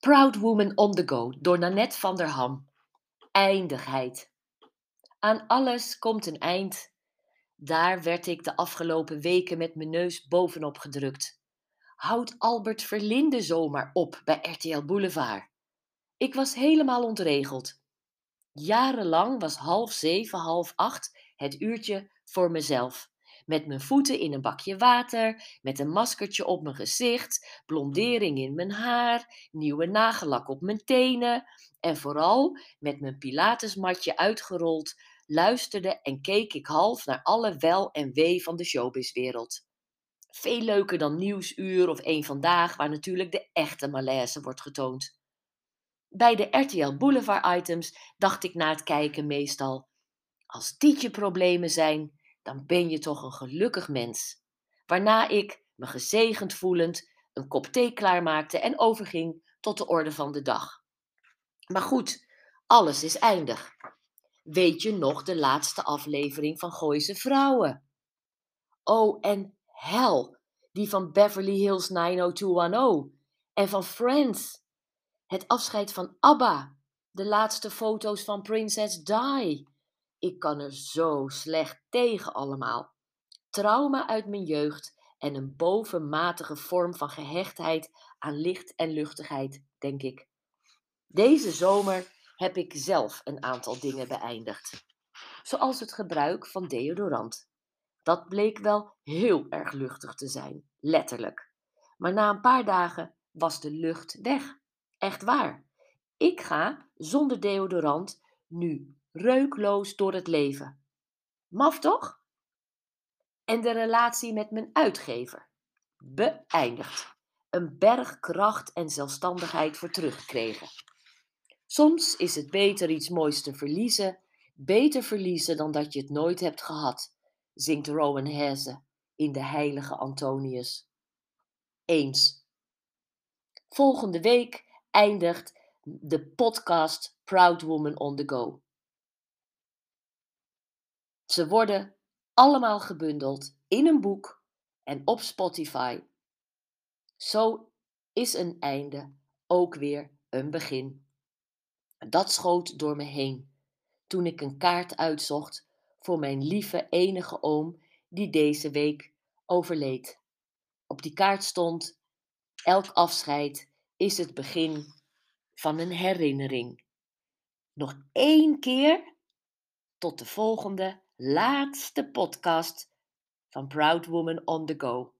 Proud Woman on the Go door Nanette van der Ham. Eindigheid. Aan alles komt een eind. Daar werd ik de afgelopen weken met mijn neus bovenop gedrukt. Houd Albert Verlinde zomaar op bij RTL Boulevard. Ik was helemaal ontregeld. Jarenlang was half zeven, half acht het uurtje voor mezelf. Met mijn voeten in een bakje water, met een maskertje op mijn gezicht, blondering in mijn haar, nieuwe nagellak op mijn tenen en vooral met mijn pilatesmatje uitgerold, luisterde en keek ik half naar alle wel en wee van de showbizwereld. Veel leuker dan Nieuwsuur of Eén Vandaag, waar natuurlijk de echte malaise wordt getoond. Bij de RTL Boulevard items dacht ik na het kijken meestal: als dit je problemen zijn, dan ben je toch een gelukkig mens. Waarna ik, me gezegend voelend, een kop thee klaarmaakte en overging tot de orde van de dag. Maar goed, alles is eindig. Weet je nog de laatste aflevering van Gooise Vrouwen? Oh, en hel, die van Beverly Hills 90210 en van Friends. Het afscheid van ABBA, de laatste foto's van Princess Di. Ik kan er zo slecht tegen allemaal. Trauma uit mijn jeugd en een bovenmatige vorm van gehechtheid aan licht en luchtigheid, denk ik. Deze zomer heb ik zelf een aantal dingen beëindigd. Zoals het gebruik van deodorant. Dat bleek wel heel erg luchtig te zijn, letterlijk. Maar na een paar dagen was de lucht weg. Echt waar. Ik ga zonder deodorant nu reukloos door het leven. Maf toch? En de relatie met mijn uitgever. Beëindigd. Een berg kracht en zelfstandigheid voor teruggekregen. Soms is het beter iets moois te verliezen, beter verliezen dan dat je het nooit hebt gehad, zingt Rowan Hesse in De Heilige Antonius. Eens. Volgende week eindigt de podcast Proud Woman on the Go. Ze worden allemaal gebundeld in een boek en op Spotify. Zo is een einde ook weer een begin. Dat schoot door me heen toen ik een kaart uitzocht voor mijn lieve enige oom die deze week overleed. Op die kaart stond: Elk afscheid is het begin van een herinnering. Nog één keer tot de volgende laatste podcast van Proud Woman on the Go.